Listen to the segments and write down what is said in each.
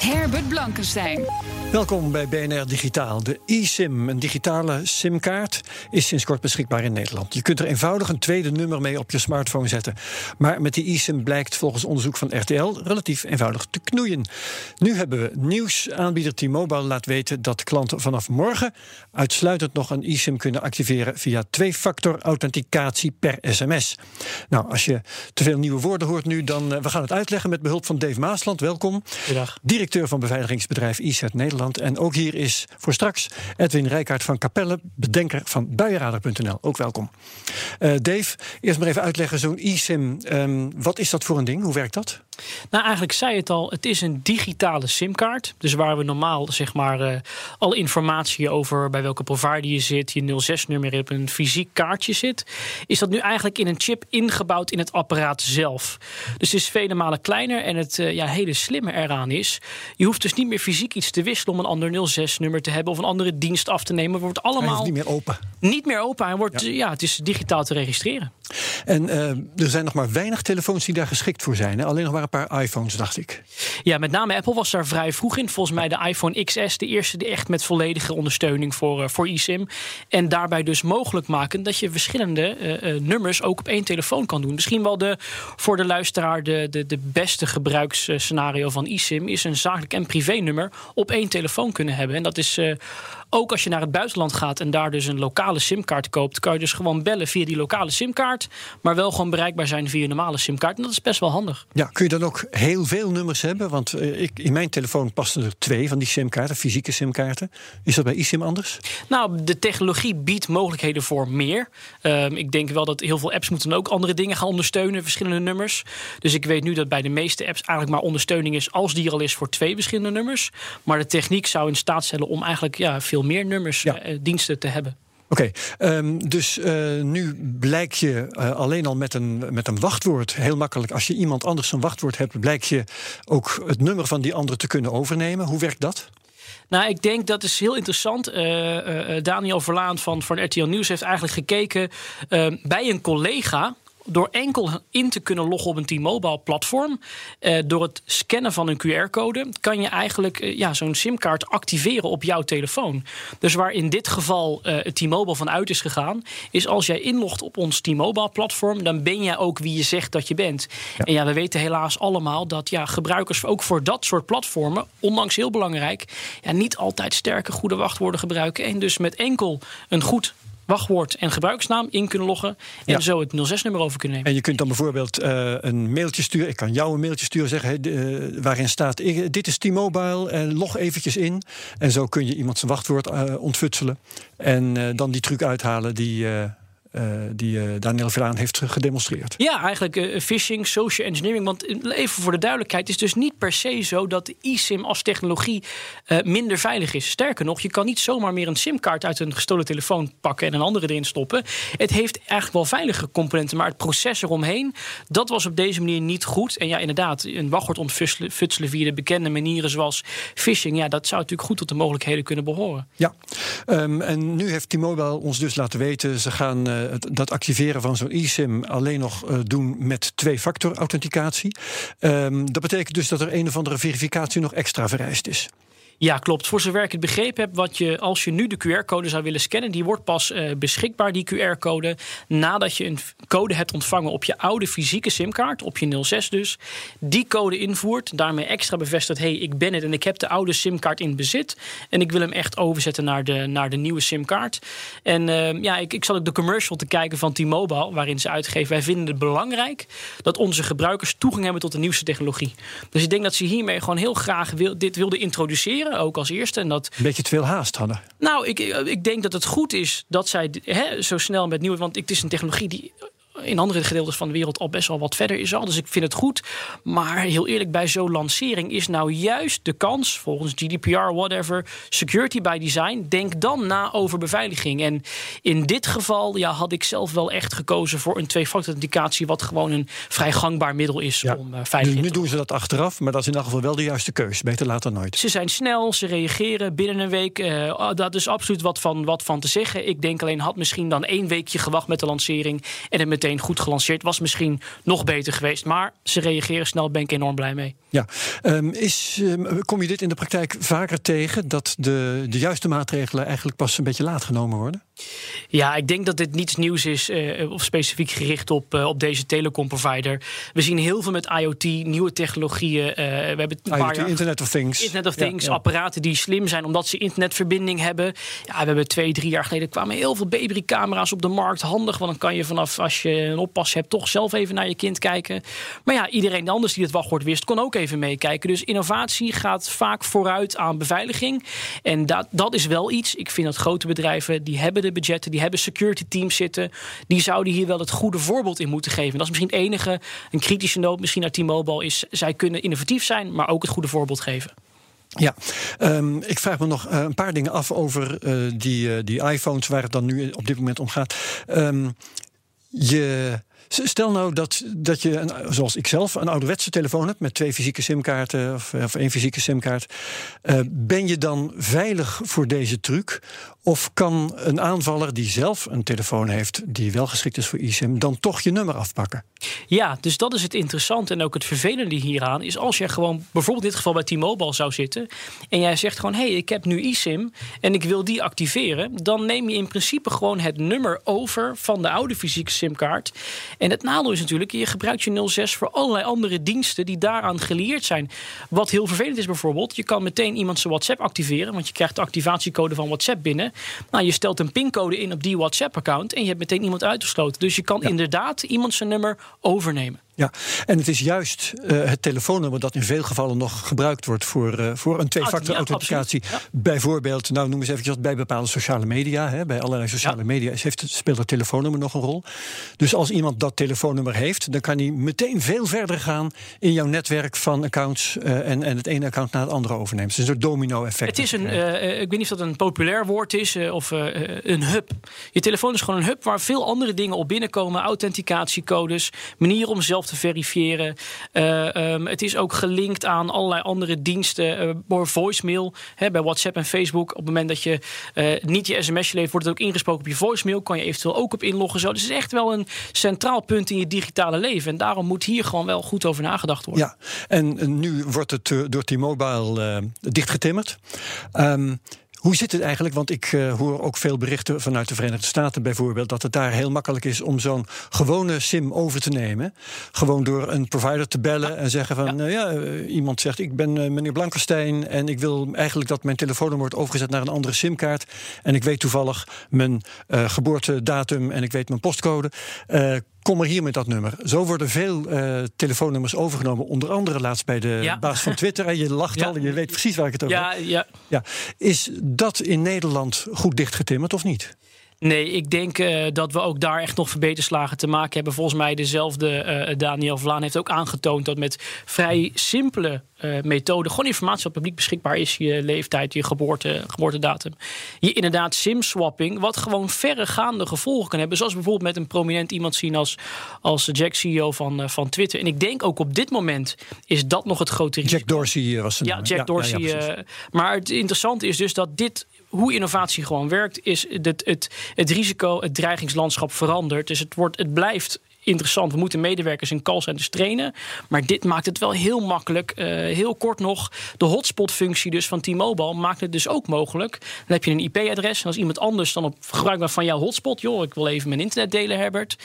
Herbert Blankenstein. Welkom bij BNR Digitaal. De eSIM, een digitale simkaart, is sinds kort beschikbaar in Nederland. Je kunt er eenvoudig een tweede nummer mee op je smartphone zetten. Maar met die eSIM blijkt volgens onderzoek van RTL relatief eenvoudig te knoeien. Nu hebben we nieuwsaanbieder T-Mobile laat weten dat klanten vanaf morgen uitsluitend nog een eSIM kunnen activeren via twee-factor authenticatie per sms. Nou, als je te veel nieuwe woorden hoort nu, dan uh, we gaan het uitleggen met behulp van Dave Maasland. Welkom. Goedendag. Directeur van beveiligingsbedrijf IZ Nederland. En ook hier is voor straks Edwin Rijkaard van Capelle, bedenker van buienradar.nl. Ook welkom. Uh, Dave, eerst maar even uitleggen, zo'n eSIM, um, wat is dat voor een ding? Hoe werkt dat? Nou, eigenlijk zei het al, het is een digitale simkaart. Dus waar we normaal zeg maar uh, alle informatie over bij welke provider je zit, je 06-nummer op een fysiek kaartje zit, is dat nu eigenlijk in een chip ingebouwd in het apparaat zelf. Dus het is vele malen kleiner en het uh, ja, hele slimme eraan is, je hoeft dus niet meer fysiek iets te wisselen om een ander 06-nummer te hebben of een andere dienst af te nemen. Het wordt allemaal niet meer open. Niet meer open. Hij wordt, ja. ja het is digitaal te registreren. En uh, er zijn nog maar weinig telefoons die daar geschikt voor zijn. Alleen nog maar een paar iPhones, dacht ik. Ja, met name Apple was daar vrij vroeg in. Volgens mij de iPhone XS, de eerste die echt met volledige ondersteuning voor, uh, voor eSIM. En daarbij dus mogelijk maken dat je verschillende uh, nummers ook op één telefoon kan doen. Misschien wel de, voor de luisteraar de, de, de beste gebruiksscenario van eSIM is een zakelijk en privé nummer op één telefoon kunnen hebben. En dat is ook als je naar het buitenland gaat en daar dus een lokale simkaart koopt, kan je dus gewoon bellen via die lokale simkaart, maar wel gewoon bereikbaar zijn via een normale simkaart. En dat is best wel handig. Ja, kun je dan ook heel veel nummers hebben? Want uh, ik, in mijn telefoon passen er twee van die simkaarten, fysieke simkaarten. Is dat bij eSIM anders? Nou, de technologie biedt mogelijkheden voor meer. Um, ik denk wel dat heel veel apps moeten ook andere dingen gaan ondersteunen, verschillende nummers. Dus ik weet nu dat bij de meeste apps eigenlijk maar ondersteuning is als die er al is voor twee verschillende nummers. Maar de techniek zou in staat stellen om eigenlijk ja, veel meer nummers, ja. uh, diensten te hebben. Oké, okay, um, dus uh, nu blijk je uh, alleen al met een, met een wachtwoord heel makkelijk. Als je iemand anders een wachtwoord hebt, blijk je ook het nummer van die andere te kunnen overnemen. Hoe werkt dat? Nou, ik denk dat is heel interessant. Uh, Daniel Verlaan van, van RTL Nieuws heeft eigenlijk gekeken bij een collega door enkel in te kunnen loggen op een T-Mobile platform, eh, door het scannen van een QR-code, kan je eigenlijk eh, ja, zo'n simkaart activeren op jouw telefoon. Dus waar in dit geval uh, het T-Mobile van uit is gegaan, is als jij inlogt op ons T-Mobile platform, dan ben jij ook wie je zegt dat je bent. Ja. En ja, we weten helaas allemaal dat ja, gebruikers ook voor dat soort platformen, ondanks heel belangrijk, ja, niet altijd sterke goede wachtwoorden gebruiken. En dus met enkel een goed wachtwoord en gebruiksnaam in kunnen loggen. En ja. zo het 06-nummer over kunnen nemen. En je kunt dan bijvoorbeeld uh, een mailtje sturen. Ik kan jou een mailtje sturen, zeggen uh, waarin staat: Dit is T-Mobile. En log eventjes in. En zo kun je iemand zijn wachtwoord uh, ontfutselen. En dan die truc uithalen die. Uh, die uh, Daniel Verlaan heeft gedemonstreerd. Ja, eigenlijk uh, phishing, social engineering. Want even voor de duidelijkheid, het is dus niet per se zo dat de eSIM als technologie minder veilig is. Sterker nog, je kan niet zomaar meer een SIM-kaart uit een gestolen telefoon pakken en een andere erin stoppen. Het heeft eigenlijk wel veilige componenten, maar het proces eromheen, dat was op deze manier niet goed. En ja, inderdaad, een wachtwoord ontfutselen via de bekende manieren zoals phishing, ja, dat zou natuurlijk goed tot de mogelijkheden kunnen behoren. Ja, um, en nu heeft T-Mobile ons dus laten weten, ze gaan dat activeren van zo'n eSIM alleen nog uh, doen met twee-factor authenticatie. Um, dat betekent dus dat er een of andere verificatie nog extra vereist is. Ja, klopt. Voor zover ik het begrepen heb, wat je, als je nu de QR-code zou willen scannen, die wordt pas uh, beschikbaar, die QR-code, nadat je een code hebt ontvangen op je oude fysieke simkaart, op je 06 dus. Die code invoert, daarmee extra bevestigt, hé, hey, ik ben het en ik heb de oude simkaart in bezit. En ik wil hem echt overzetten naar de, naar de nieuwe simkaart. En uh, ja, ik, ik zat ook de commercial te kijken van T-Mobile, waarin ze uitgeven, wij vinden het belangrijk dat onze gebruikers toegang hebben tot de nieuwste technologie. Dus ik denk dat ze hiermee gewoon heel graag wil, dit wilden introduceren. Lanceren, ook als eerste. En dat, Een beetje te veel haast hadden. nou, ik, ik denk dat het goed is dat zij hè, zo snel met nieuwe. Want het is een technologie die in andere gedeeltes van de wereld al best wel wat verder is al. Dus ik vind het goed. Maar heel eerlijk, bij zo'n lancering is nou juist de kans, volgens GDPR, whatever, security by design. Denk dan na over beveiliging. En in dit geval ja, had ik zelf wel echt gekozen voor een twee-factor authenticatie, wat gewoon een vrij gangbaar middel is Ja. om uh, Nu, veilig in nu te doen ze dat achteraf, maar dat is in elk geval wel de juiste keus. Beter later nooit. Ze zijn snel, ze reageren binnen een week. Eh, oh, dat is absoluut wat van, wat van te zeggen. Ik denk alleen, had misschien dan één weekje gewacht met de lancering... en het meteen goed gelanceerd. Was misschien nog beter geweest. Maar ze reageren snel, ben ik enorm blij mee. Ja, Ehm, is, ehm, kom je dit in de praktijk vaker tegen dat de, de juiste maatregelen eigenlijk pas een beetje laat genomen worden? Ja, ik denk dat dit niets nieuws is eh, of specifiek gericht op, eh, op deze telecomprovider. We zien heel veel met IoT, nieuwe technologieën. Eh, we hebben een paar IoT, jaar Internet of Things. Internet of Ja, Things, ja. apparaten die slim zijn omdat ze internetverbinding hebben. Ja, we hebben twee, drie jaar geleden kwamen heel veel babycamera's op de markt. Handig, want dan kan je vanaf als je een oppas hebt toch zelf even naar je kind kijken. Maar ja, iedereen anders die het wachtwoord wist, kon ook even meekijken. Dus innovatie gaat vaak vooruit aan beveiliging. En dat, dat is wel iets. Ik vind dat grote bedrijven, die hebben de budgetten, die hebben security teams zitten. Die zouden hier wel het goede voorbeeld in moeten geven. Dat is misschien het enige, een kritische noot misschien naar T-Mobile is, zij kunnen innovatief zijn, maar ook het goede voorbeeld geven. Ja, Ehm, ik vraag me nog eh, een paar dingen af over eh, die, eh, die iPhones waar het dan nu op dit moment om gaat. Ehm, je, stel nou dat, dat je, zoals ik zelf, een ouderwetse telefoon hebt met twee fysieke simkaarten of, of één fysieke simkaart. Eh, ben je dan veilig voor deze truc? Of kan een aanvaller die zelf een telefoon heeft die wel geschikt is voor eSIM, dan toch je nummer afpakken? Ja, dus dat is het interessante en ook het vervelende hieraan. Is als jij gewoon bijvoorbeeld in dit geval bij T-Mobile zou zitten. en jij zegt gewoon: hé, hey, ik heb nu eSIM en ik wil die activeren. dan neem je in principe gewoon het nummer over van de oude fysieke simkaart. En het nadeel is natuurlijk: je gebruikt je 06 voor allerlei andere diensten die daaraan gelieerd zijn. Wat heel vervelend is bijvoorbeeld: je kan meteen iemand zijn WhatsApp activeren. want je krijgt de activatiecode van WhatsApp binnen. Nou, je stelt een pincode in op die WhatsApp-account. en je hebt meteen iemand uitgesloten. Dus je kan inderdaad iemand zijn nummer overnemen. Ja, en het is juist eh, het telefoonnummer dat in veel gevallen nog gebruikt wordt voor, eh, voor een twee-factor authenticatie. Bijvoorbeeld, nou noem eens eventjes bij bepaalde sociale media. Hè, bij allerlei sociale Ja. media heeft, het- speelt het telefoonnummer nog een rol. Dus als iemand dat telefoonnummer heeft, dan kan hij meteen veel verder gaan in jouw netwerk van accounts eh, en, en het ene account naar het andere overnemen. Het is een soort domino-effect. Het is een, ik weet niet of dat een populair woord is of een hub. Je telefoon is gewoon een hub waar veel andere dingen op binnenkomen. Authenticatiecodes, manieren om zelf te verifiëren. Eh, ehm, het is ook gelinkt aan allerlei andere diensten. eh, door voicemail, hè, bij WhatsApp en Facebook. Op het moment dat je eh, niet je sms'je leeft, wordt het ook ingesproken op je voicemail. Kan je eventueel ook op inloggen. Zo. Dus het is echt wel een centraal punt in je digitale leven. En daarom moet hier gewoon wel goed over nagedacht worden. Ja, en eh, nu wordt het eh, door T-Mobile eh, dichtgetimmerd. Ehm, hoe zit het eigenlijk? Want ik eh, hoor ook veel berichten vanuit de Verenigde Staten bijvoorbeeld... dat het daar heel makkelijk is om zo'n gewone SIM over te nemen. Gewoon door een provider te bellen en zeggen van... nou ja, eh, iemand zegt ik ben eh, meneer Blankenstein... en ik wil eigenlijk dat mijn telefoonnummer wordt overgezet naar een andere simkaart. En ik weet toevallig mijn eh, geboortedatum en ik weet mijn postcode... Kom maar hier met dat nummer. Zo worden veel eh, telefoonnummers overgenomen. Onder andere laatst bij de Ja. baas van Twitter. En je lacht Ja. al, je weet precies waar ik het over heb. Ja, ja, Ja. Is dat in Nederland goed dichtgetimmerd of niet? Nee, ik denk eh, dat we ook daar echt nog verbeterslagen te maken hebben. Volgens mij dezelfde eh, Daniel Vlaan heeft ook aangetoond dat met vrij simpele eh, methoden, gewoon informatie op publiek beschikbaar is, je leeftijd, je geboorte, geboortedatum, je inderdaad SIM-swapping, wat gewoon verregaande gevolgen kan hebben. Zoals bijvoorbeeld met een prominent iemand zien als, als Jack, CEO van, van Twitter. En ik denk ook op dit moment is dat nog het grote risico. Jack Dorsey was zijn Ja. Jack Dorsey. ja, maar het interessante is dus dat dit, hoe innovatie gewoon werkt, is het, het, het risico, het dreigingslandschap verandert. Dus het, wordt, het blijft interessant. We moeten medewerkers in callcenters trainen. Maar dit maakt het wel heel makkelijk. Eh, heel kort nog, de hotspot-functie dus van T-Mobile maakt het dus ook mogelijk. Dan heb je een IP-adres. En als iemand anders dan op gebruik maakt van jouw hotspot... joh, ik wil even mijn internet delen, Herbert.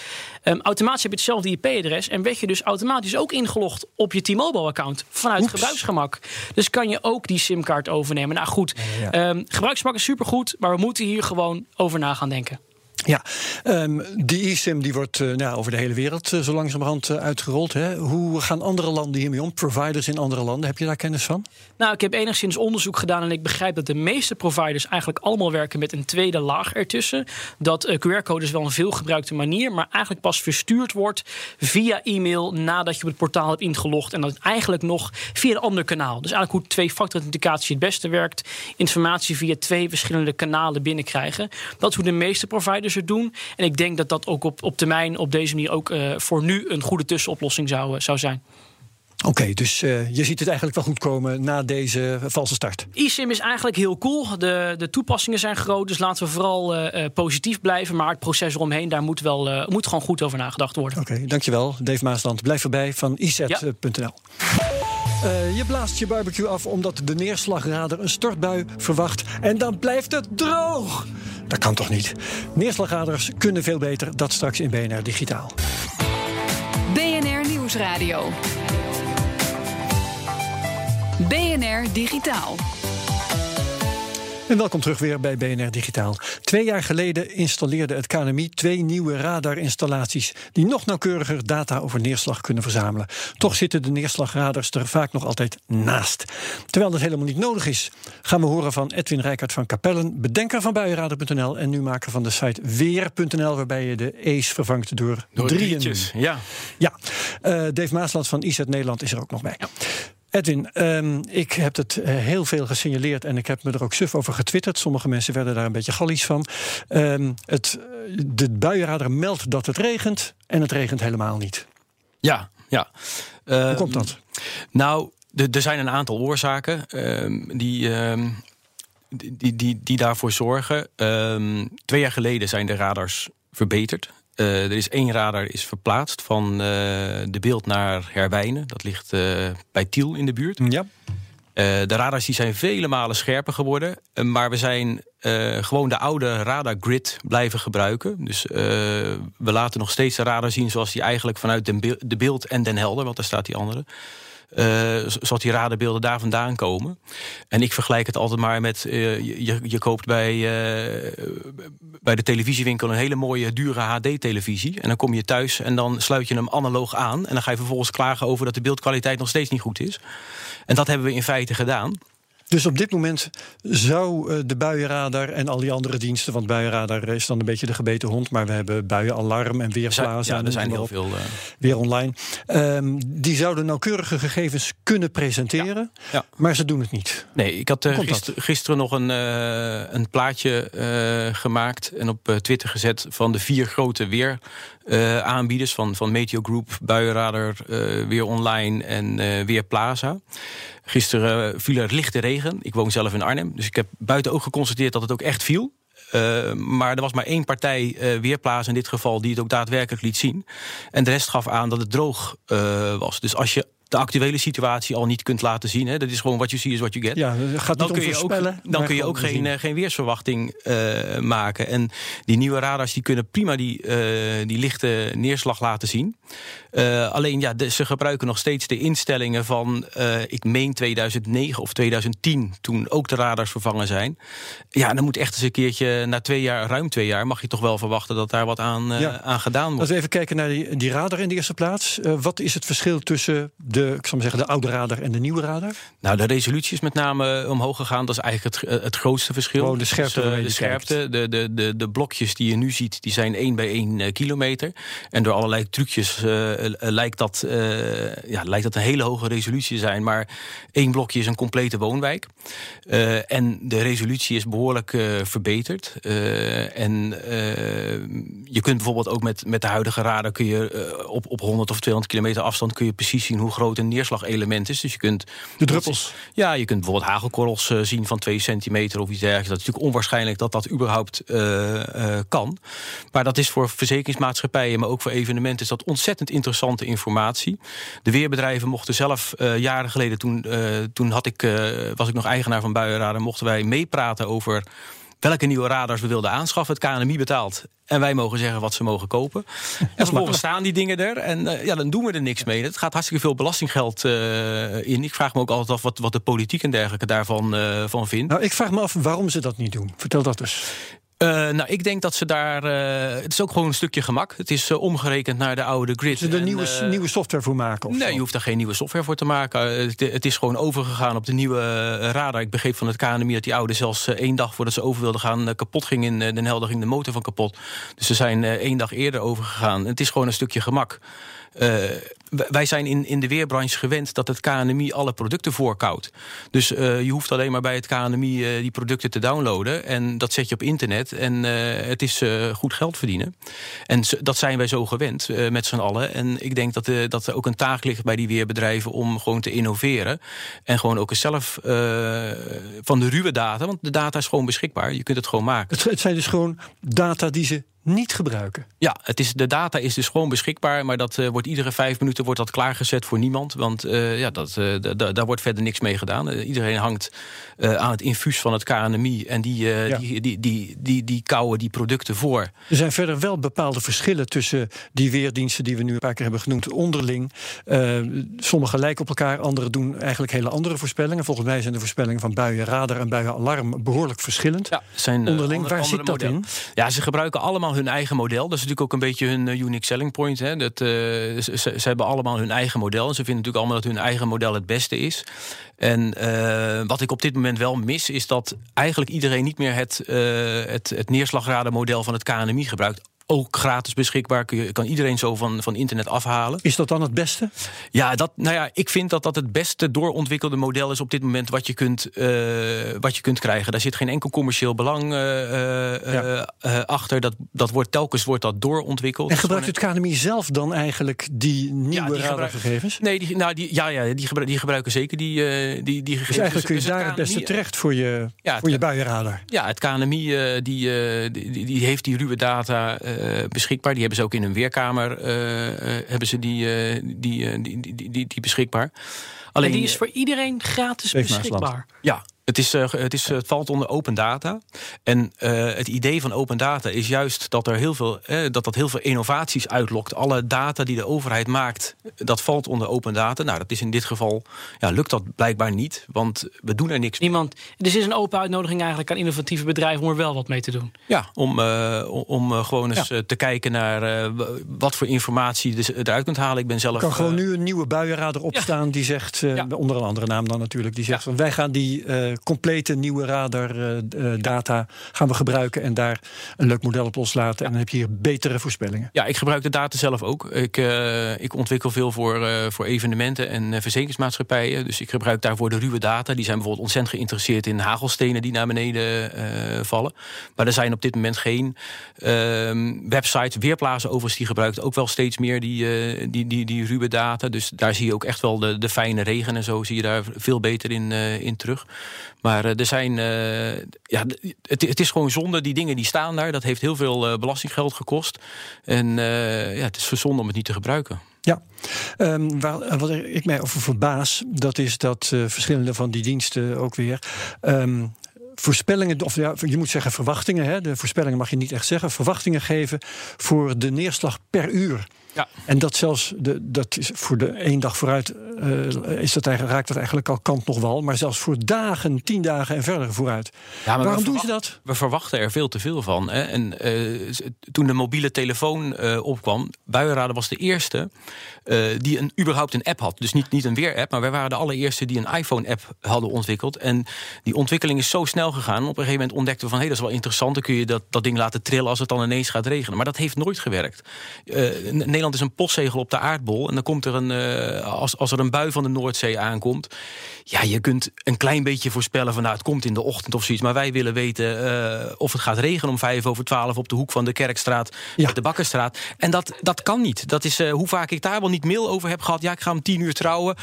Ehm, automatisch heb je hetzelfde IP-adres. En werd je dus automatisch ook ingelogd op je T-Mobile-account. Vanuit Oeps. gebruiksgemak. Dus kan je ook die simkaart overnemen. Nou goed, ja. ehm, gebruiksgemak is supergoed. Maar we moeten hier gewoon over na gaan denken. Ja, um, die eSIM die wordt uh, nou, over de hele wereld uh, zo langzamerhand uh, uitgerold. Hè? Hoe gaan andere landen hiermee om? Providers in andere landen, heb je daar kennis van? Nou, ik heb enigszins onderzoek gedaan en ik begrijp dat de meeste providers eigenlijk allemaal werken met een tweede laag ertussen. Dat QR-code is wel een veelgebruikte manier, maar eigenlijk pas verstuurd wordt via e-mail nadat je op het portaal hebt ingelogd. En dat eigenlijk nog via een ander kanaal. Dus eigenlijk hoe twee-factor authenticatie het beste werkt. Informatie via twee verschillende kanalen binnenkrijgen. Dat is hoe de meeste providers doen. En ik denk dat dat ook op, op termijn op deze manier ook uh, voor nu een goede tussenoplossing zou, uh, zou zijn. Oké, okay, dus uh, je ziet het eigenlijk wel goed komen na deze valse start. eSIM is eigenlijk heel cool. De, de toepassingen zijn groot, dus laten we vooral uh, positief blijven. Maar het proces eromheen, daar moet, wel, uh, moet gewoon goed over nagedacht worden. Oké, okay, dankjewel. Dave Maasland, blijf erbij van. Ja. Uh, je blaast je barbecue af omdat de neerslagradar een stortbui verwacht. En dan blijft het droog. Dat kan toch niet? Neerslagraders kunnen veel beter. Dat straks in BNR Digitaal. BNR Nieuwsradio. BNR Digitaal. En welkom terug weer bij BNR Digitaal. Twee jaar geleden installeerde het KNMI twee nieuwe radarinstallaties die nog nauwkeuriger data over neerslag kunnen verzamelen. Toch zitten de neerslagradars er vaak nog altijd naast. Terwijl dat helemaal niet nodig is, gaan we horen van Edwin Rijkaard van Capellen, bedenker van buienradar.nl en nu maker van de site weer.nl, waarbij je de E's vervangt door, door drieën. Drietjes, ja. Ja, uh, Dave Maasland van IZ Nederland is er ook nog bij. Ja. Edwin, um, ik heb het heel veel gesignaleerd en ik heb me er ook suf over getwitterd. Sommige mensen werden daar een beetje gallies van. Um, het, de buienradar meldt dat het regent en het regent helemaal niet. Ja, ja. Uh, Hoe komt dat? Nou, er zijn een aantal oorzaken uh, die. Die, die, die daarvoor zorgen. twee jaar geleden zijn de radars verbeterd. Uh, er is één radar is verplaatst van uh, de beeld naar Herwijnen. Dat ligt uh, bij Tiel in de buurt. Ja. de radars die zijn vele malen scherper geworden. maar we zijn gewoon de oude radargrid blijven gebruiken. Dus we laten nog steeds de radar zien zoals die eigenlijk vanuit de beeld en Den Helder, want daar staat die andere. Uh, zoals die radarbeelden daar vandaan komen. En ik vergelijk het altijd maar met... Uh, je, je koopt bij, uh, bij de televisiewinkel een hele mooie dure HD-televisie. En dan kom je thuis en dan sluit je hem analoog aan. En dan ga je vervolgens klagen over dat de beeldkwaliteit nog steeds niet goed is. En dat hebben we in feite gedaan. Dus op dit moment zou de buienradar en al die andere diensten... want buienradar is dan een beetje de gebeten hond... maar we hebben buienalarm en weerplaza. Ja, er zijn heel veel. Uh... Weer online. Um, die zouden nauwkeurige gegevens kunnen presenteren... Ja. Ja. maar ze doen het niet. Nee, ik had uh, gister, gisteren nog een, uh, een plaatje gemaakt... en op Twitter gezet van de vier grote weeraanbieders... van, van Meteo Group, Buienradar, Weer Online en Weerplaza... Gisteren viel er lichte regen. Ik woon zelf in Arnhem. Dus ik heb buiten ook geconstateerd dat het ook echt viel. Uh, maar er was maar één partij uh, weerplaats in dit geval die het ook daadwerkelijk liet zien. En de rest gaf aan dat het droog was. Dus als je de actuele situatie al niet kunt laten zien. Hè. Dat is gewoon wat je ziet is wat je get. Ja, gaat dan kun je ook, dan kun je ook geen, uh, geen weersverwachting uh, maken. En die nieuwe radars die kunnen prima die, uh, die lichte neerslag laten zien. alleen ja, de, ze gebruiken nog steeds de instellingen van, ik meen 2009 of 2010, toen ook de radars vervangen zijn. Ja, dan moet echt eens een keertje, na twee jaar, ruim twee jaar, mag je toch wel verwachten dat daar wat aan, ja. aan gedaan wordt. Als we even kijken naar die, die radar in de eerste plaats. wat is het verschil tussen de, ik zal maar zeggen, de oude radar en de nieuwe radar? Nou, de resolutie is met name omhoog gegaan. Dat is eigenlijk het, het grootste verschil. Gewoon de scherpte. Dus, uh, de, scherpte de, de, de, de blokjes die je nu ziet, die zijn 1 bij 1 uh, kilometer. En door allerlei trucjes uh, lijkt, dat, ja, lijkt dat een hele hoge resolutie te zijn. Maar één blokje is een complete woonwijk. en de resolutie is behoorlijk verbeterd. en je kunt bijvoorbeeld ook met, met de huidige radar... kun je op, op 100 of 200 kilometer afstand... kun je precies zien hoe groot een neerslagelement is. Dus je kunt... De druppels? Ja, je kunt bijvoorbeeld hagelkorrels uh, zien van 2 centimeter of iets dergelijks. Dat is natuurlijk onwaarschijnlijk dat dat überhaupt uh, uh, kan. Maar dat is voor verzekeringsmaatschappijen, maar ook voor evenementen... is dat ontzettend interessante informatie. De weerbedrijven mochten zelf jaren geleden... toen, toen had ik, was ik nog eigenaar van Buienradar... mochten wij meepraten over welke nieuwe radars we wilden aanschaffen. Het KNMI betaalt en wij mogen zeggen wat ze mogen kopen. En vervolgens staan die dingen er. En uh, ja, dan doen we er niks mee. Het gaat hartstikke veel belastinggeld uh, in. Ik vraag me ook altijd af wat, wat de politiek en dergelijke daarvan uh, van vindt. Nou, ik vraag me af waarom ze dat niet doen. Vertel dat dus. Uh, nou, ik denk dat ze daar. Uh, het is ook gewoon een stukje gemak. Het is uh, omgerekend naar de oude grid. Ze er nieuwe, nieuwe software voor maken? Of nee, zo? je hoeft daar geen nieuwe software voor te maken. Het, het, is gewoon overgegaan op de nieuwe radar. Ik begreep van het KNMI dat die oude zelfs één dag voordat ze over wilden gaan kapot ging in Den Helder, ging de motor van kapot. Dus ze zijn één dag eerder overgegaan. Het is gewoon een stukje gemak. Uh, wij zijn in, in de weerbranche gewend dat het KNMI alle producten voorkoudt. Dus uh, je hoeft alleen maar bij het KNMI uh, die producten te downloaden. En dat zet je op internet. En het is goed geld verdienen. En dat zijn wij zo gewend met z'n allen. En ik denk dat, dat er ook een taak ligt bij die weerbedrijven om gewoon te innoveren. En gewoon ook zelf van de ruwe data. Want de data is gewoon beschikbaar. Je kunt het gewoon maken. Het zijn dus gewoon data die ze niet gebruiken. Ja, het is, de data is dus gewoon beschikbaar, maar dat uh, wordt iedere vijf minuten wordt dat klaargezet voor niemand. Want uh, ja, dat, uh, daar wordt verder niks mee gedaan. iedereen hangt aan het infuus van het KNMI en die, ja. die, die, die, die, die kouwen die producten voor. Er zijn verder wel bepaalde verschillen tussen die weerdiensten die we nu een paar keer hebben genoemd, onderling. sommige lijken op elkaar, andere doen eigenlijk hele andere voorspellingen. Volgens mij zijn de voorspellingen van buien radar en buien alarm behoorlijk verschillend. Ja, zijn onderling. Andere, Waar zit dat model. in? Ja, ze gebruiken allemaal hun eigen model. Dat is natuurlijk ook een beetje hun uh, unique selling point. Hè. Dat, uh, ze, ze, hebben allemaal hun eigen model. En ze vinden natuurlijk allemaal dat hun eigen model het beste is. En uh, wat ik op dit moment wel mis, is dat eigenlijk iedereen niet meer het, het, het neerslagradarmodel van het KNMI gebruikt ook gratis beschikbaar. Kun je, kan iedereen zo van, van internet afhalen. Is dat dan het beste? Ja, dat, nou ja, ik vind dat dat het beste doorontwikkelde model is op dit moment wat je kunt, uh, wat je kunt krijgen. Daar zit geen enkel commercieel belang uh, ja. uh, achter. Dat, dat wordt, telkens wordt dat doorontwikkeld. En gebruikt het KNMI zelf dan eigenlijk die nieuwe ja, die radargegevens? Nee, die, nou, die, ja, ja die, gebruiken, die gebruiken zeker die, die, die gegevens. Dus eigenlijk kun je dus daar het, beste terecht voor je, ja, voor je buienradar. Ja, het KNMI die, die, die heeft die ruwe data beschikbaar. Die hebben ze ook in hun weerkamer uh, uh, hebben ze die, die, die, die, die, die, beschikbaar. Alleen, en die is voor iedereen gratis beschikbaar. Ja, het, is, uh, het, is, het valt onder open data. En uh, het idee van open data is juist dat er heel veel, eh, dat dat heel veel innovaties uitlokt. Alle data die de overheid maakt, dat valt onder open data. Nou, dat is in dit geval, ja, lukt dat blijkbaar niet, want we doen er niks Niemand, Dus is een open uitnodiging eigenlijk aan innovatieve bedrijven om er wel wat mee te doen. Ja, om, uh, om gewoon eens ja. te kijken naar wat voor informatie je eruit kunt halen. Ik ben zelf. Er kan gewoon nu een nieuwe buienradar opstaan ja. die zegt, ja. onder een andere naam dan natuurlijk, die zegt van wij gaan die complete nieuwe radardata uh, gaan we gebruiken en daar een leuk model op loslaten. En dan heb je hier betere voorspellingen. Ja, ik gebruik de data zelf ook. Ik, uh, ik ontwikkel veel voor, voor evenementen en verzekeringsmaatschappijen. Dus ik gebruik daarvoor de ruwe data. Die zijn bijvoorbeeld ontzettend geïnteresseerd in hagelstenen die naar beneden vallen. Maar er zijn op dit moment geen ehm, websites, weerplaatsen overigens, die gebruikt ook wel steeds meer die, die, die, die ruwe data. Dus daar zie je ook echt wel de, de fijne regen en zo zie je daar veel beter in, in terug. Maar uh, er zijn. Uh, ja, het, het, is gewoon zonde. Die dingen die staan daar. Dat heeft heel veel uh, belastinggeld gekost. En ja, het is zonde om het niet te gebruiken. Ja, um, waar, wat ik mij over verbaas, dat is dat verschillende van die diensten ook weer. Um, voorspellingen, of ja, je moet zeggen verwachtingen. Hè, de voorspellingen mag je niet echt zeggen. Verwachtingen geven voor de neerslag per uur. Ja. En dat zelfs de, dat is voor de één dag vooruit uh, is dat eigenlijk, raakt dat eigenlijk al kant nog wel. Maar zelfs voor dagen, tien dagen en verder vooruit. Ja, Waarom doen ze dat? We verwachten er veel te veel van. Hè? En uh, toen de mobiele telefoon uh, opkwam, Buienraden was de eerste die een, überhaupt een app had. Dus niet, niet een weer-app, maar wij waren de allereerste die een iPhone-app hadden ontwikkeld. En die ontwikkeling is zo snel gegaan. Op een gegeven moment ontdekten we van hé, hey, dat is wel interessant. Dan kun je dat, dat ding laten trillen als het dan ineens gaat regenen. Maar dat heeft nooit gewerkt. Nederland is een postzegel op de aardbol. En dan komt er een, uh, als, als er een bui van de Noordzee aankomt. Ja, je kunt een klein beetje voorspellen van nou, het komt in de ochtend of zoiets. Maar wij willen weten uh, of het gaat regenen om vijf over twaalf op de hoek van de Kerkstraat ja. met de Bakkerstraat. En dat, dat kan niet. Dat is uh, hoe vaak ik daar wel niet mail over heb gehad. Ja, ik ga om tien uur trouwen.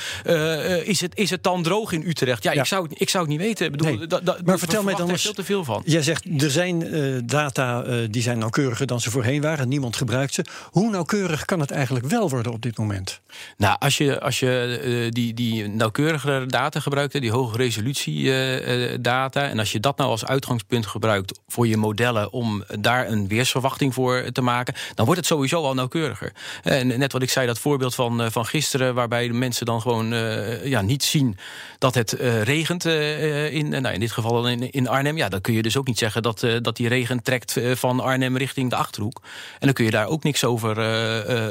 is, het, is het dan droog in Utrecht? Ja, ja. Ik, zou, ik zou het niet weten. Ik bedoel, nee. da, da, maar vertel mij dan eens. veel te veel van. Jij zegt er zijn data die zijn nauwkeuriger dan ze voorheen waren. Niemand gebruikt ze. Hoe nauwkeurig kan het eigenlijk wel worden op dit moment? Nou, als je, als je uh, die, die nauwkeurigere data gebruikt, die hoge resolutie uh, data, en als je dat nou als uitgangspunt gebruikt voor je modellen om daar een weersverwachting voor te maken, dan wordt het sowieso al nauwkeuriger. En net wat ik zei, dat voorbeeld van, van gisteren, waarbij de mensen dan gewoon ja, niet zien dat het regent in, nou, in dit geval in, in Arnhem, ja, dan kun je dus ook niet zeggen dat, dat die regen trekt van Arnhem richting de achterhoek. En dan kun je daar ook niks over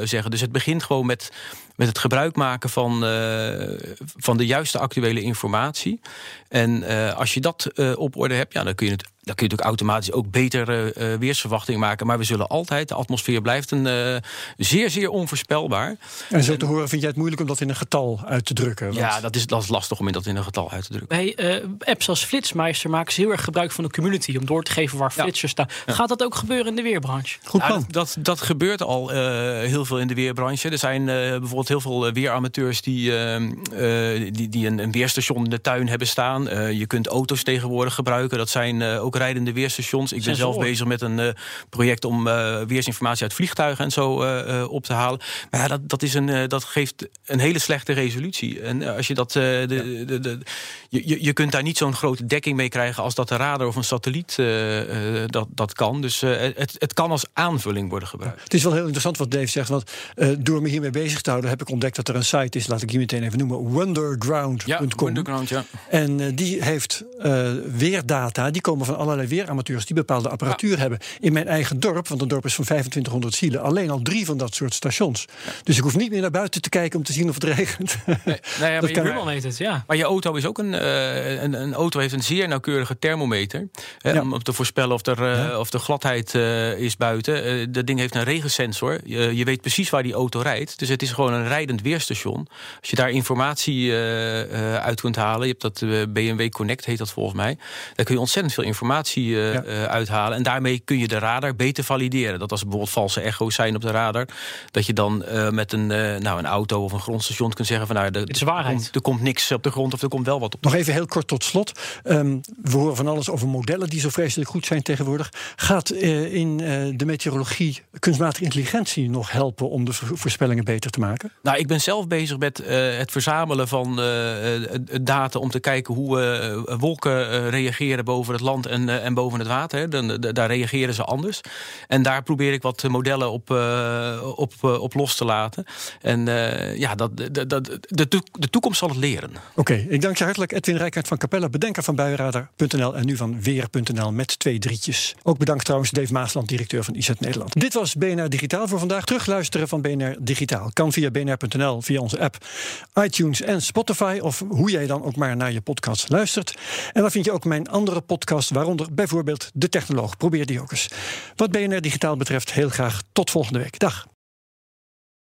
zeggen. Dus het begint gewoon met met het gebruik maken van, uh, van de juiste actuele informatie. En uh, als je dat uh, op orde hebt, ja, dan kun je het dan kun je natuurlijk automatisch ook betere uh, weersverwachting maken. Maar we zullen altijd, de atmosfeer blijft een uh, zeer, zeer onvoorspelbaar. En zo te horen, vind jij het moeilijk om dat in een getal uit te drukken? Want... Ja, dat is, dat is lastig om dat in een getal uit te drukken. Bij uh, apps als Flitsmeister maken ze heel erg gebruik van de community om door te geven waar ja. flitsers staan. Ja. Gaat dat ook gebeuren in de weerbranche? Goed plan. Nou, dat, dat gebeurt al heel veel in de weerbranche. Er zijn bijvoorbeeld heel veel weeramateurs die, die, die een, een, weerstation in de tuin hebben staan. je kunt auto's tegenwoordig gebruiken. Dat zijn ook rijdende weerstations. Ik ben zelf bezig met een project om weersinformatie uit vliegtuigen en zo op te halen. Maar ja, dat, dat, is een, dat geeft een hele slechte resolutie. En als je dat. de, de, de, je, je kunt daar niet zo'n grote dekking mee krijgen als dat de radar of een satelliet dat, dat kan. Dus het, het kan als aanvulling worden gebruikt. Het is wel heel interessant wat Dave zegt. Want door me hiermee bezig te houden heb ik ontdekt dat er een site is, laat ik die meteen even noemen, wonderground.com. Ja, Wonderground, ja. En die heeft weerdata, die komen van allerlei weeramateurs die bepaalde apparatuur hebben. In mijn eigen dorp, want een dorp is van 2500 zielen, alleen al drie van dat soort stations. Dus ik hoef niet meer naar buiten te kijken om te zien of het regent. Nee, nee ja, maar je buurman weet het, ja. Maar je auto is ook een, uh, een, een, auto heeft een zeer nauwkeurige thermometer. Hè, ja. Om te voorspellen of er, uh, ja. of de gladheid uh, is buiten. dat ding heeft een regensensor. Je, je, weet precies waar die auto rijdt. Dus het is gewoon een rijdend weerstation. Als je daar informatie uit kunt halen. Je hebt dat BMW Connect, heet dat volgens mij. Daar kun je ontzettend veel informatie ja. uithalen. En daarmee kun je de radar beter valideren. Dat als er bijvoorbeeld valse echo's zijn op de radar, dat je dan met een, nou, een auto of een grondstation kunt zeggen van nou, er, is waarheid. Er, komt, er komt niks op de grond of er komt wel wat op. Nog even heel kort tot slot. Um, we horen van alles over modellen die zo vreselijk goed zijn tegenwoordig. Gaat in de meteorologie kunstmatige intelligentie nog helpen om de voorspellingen beter te maken? Nou, ik ben zelf bezig met het verzamelen van data om te kijken hoe wolken reageren boven het land en en boven het water. Dan, daar reageren ze anders. En daar probeer ik wat modellen op, op, op los te laten. En ja, dat, dat, dat, de, de toekomst zal het leren. Oké, ik dank je hartelijk Edwin Rijkaard van Capella, bedenker van buienradar.nl en nu van weer.nl met twee drietjes. Ook bedankt trouwens Dave Maasland, directeur van IZ Nederland. Dit was BNR Digitaal voor vandaag. Terugluisteren van BNR Digitaal kan via bnr.nl, via onze app, iTunes en Spotify of hoe jij dan ook maar naar je podcast luistert. En dan vind je ook mijn andere podcast, waaronder bijvoorbeeld De Technoloog. Probeer die ook eens. Wat BNR Digitaal betreft, heel graag tot volgende week. Dag.